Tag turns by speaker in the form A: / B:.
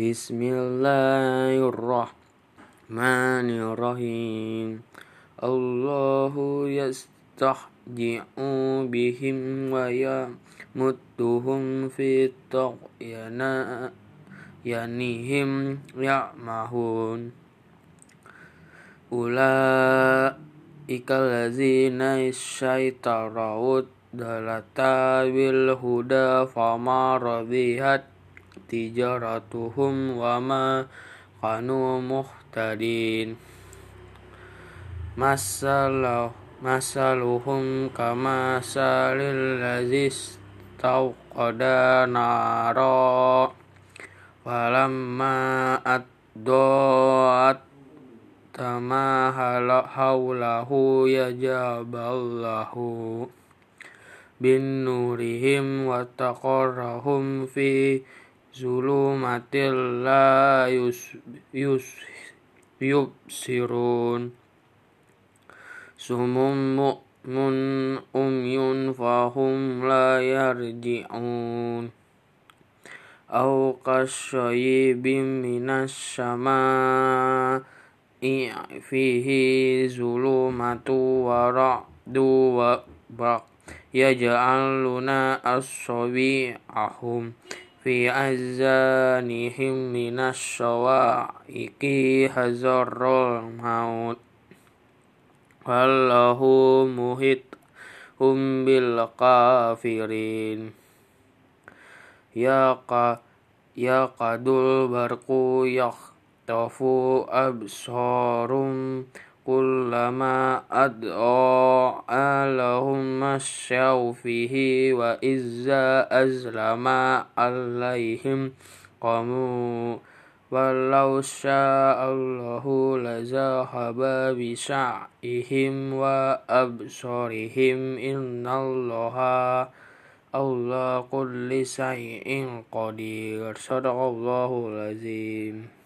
A: بسم الله الرحمن الرحيم الله يستحجي بهم ويمدهم في طغيانهم يعمهون أولئك الذين اشتروا دلتا بالهدى فما ربحت tijaratuhum wa ma kanu muhtadin. Masalah masaluhum kama salil lazis tauqada naro walamma ad-doat tama haulahu yajaballahu bin nurihim wa taqarrahum fi zulumatil la yus, yus yubsirun. Sumum mu'mun umyun fahum la yarji'un. Au kasyayibim minas sama fihi zulumatu wa ra'du wa bak. Yaj'aluna as-sabi'ahum في أزانهم من الشواعق حزر الموت والله محيط هم بالكافرين يا ق يا قد البرق يخطف أبصارهم كلما أضاء لهم مشوا فيه وإذا أزلم عليهم قاموا ولو شاء الله لذهب بسعيهم وأبصارهم. إن الله الله كل شيء قدير. صدق الله العظيم.